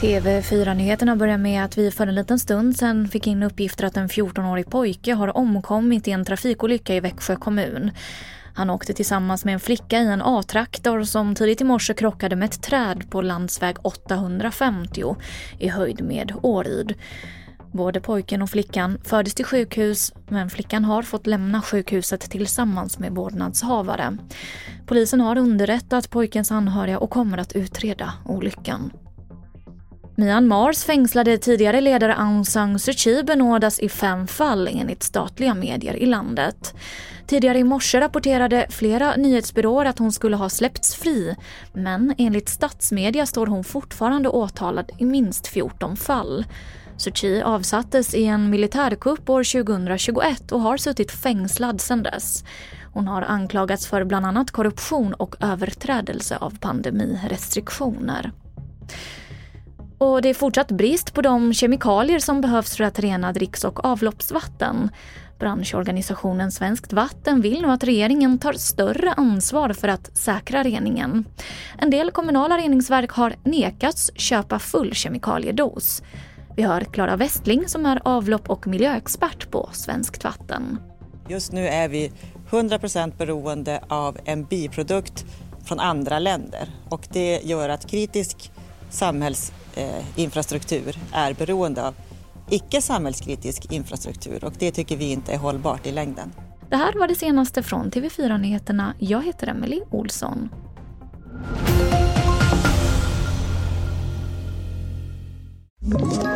TV4-nyheterna börjar med att vi för en liten stund sedan fick in uppgifter att en 14-årig pojke har omkommit i en trafikolycka i Växjö kommun. Han åkte tillsammans med en flicka i en A-traktor som tidigt i morse krockade med ett träd på landsväg 850 i höjd med Åryd. Både pojken och flickan fördes till sjukhus men flickan har fått lämna sjukhuset tillsammans med vårdnadshavare. Polisen har underrättat pojkens anhöriga och kommer att utreda olyckan. Myanmars fängslade tidigare ledare Aung San Suu Kyi benådas i fem fall enligt statliga medier i landet. Tidigare i morse rapporterade flera nyhetsbyråer att hon skulle ha släppts fri men enligt statsmedia står hon fortfarande åtalad i minst 14 fall. Suu Kyi avsattes i en militärkupp år 2021 och har suttit fängslad sedan dess. Hon har anklagats för bland annat korruption och överträdelse av pandemirestriktioner. Och det är fortsatt brist på de kemikalier som behövs för att rena dricks och avloppsvatten. Branschorganisationen Svenskt Vatten vill nu att regeringen tar större ansvar för att säkra reningen. En del kommunala reningsverk har nekats köpa full kemikaliedos. Vi hör Klara Westling som är avlopp och miljöexpert på Svenskt Vatten. Just nu är vi 100% beroende av en biprodukt från andra länder och det gör att kritisk samhällsinfrastruktur är beroende av icke samhällskritisk infrastruktur och det tycker vi inte är hållbart i längden. Det här var det senaste från TV4 Nyheterna. Jag heter Emily Olsson. Ett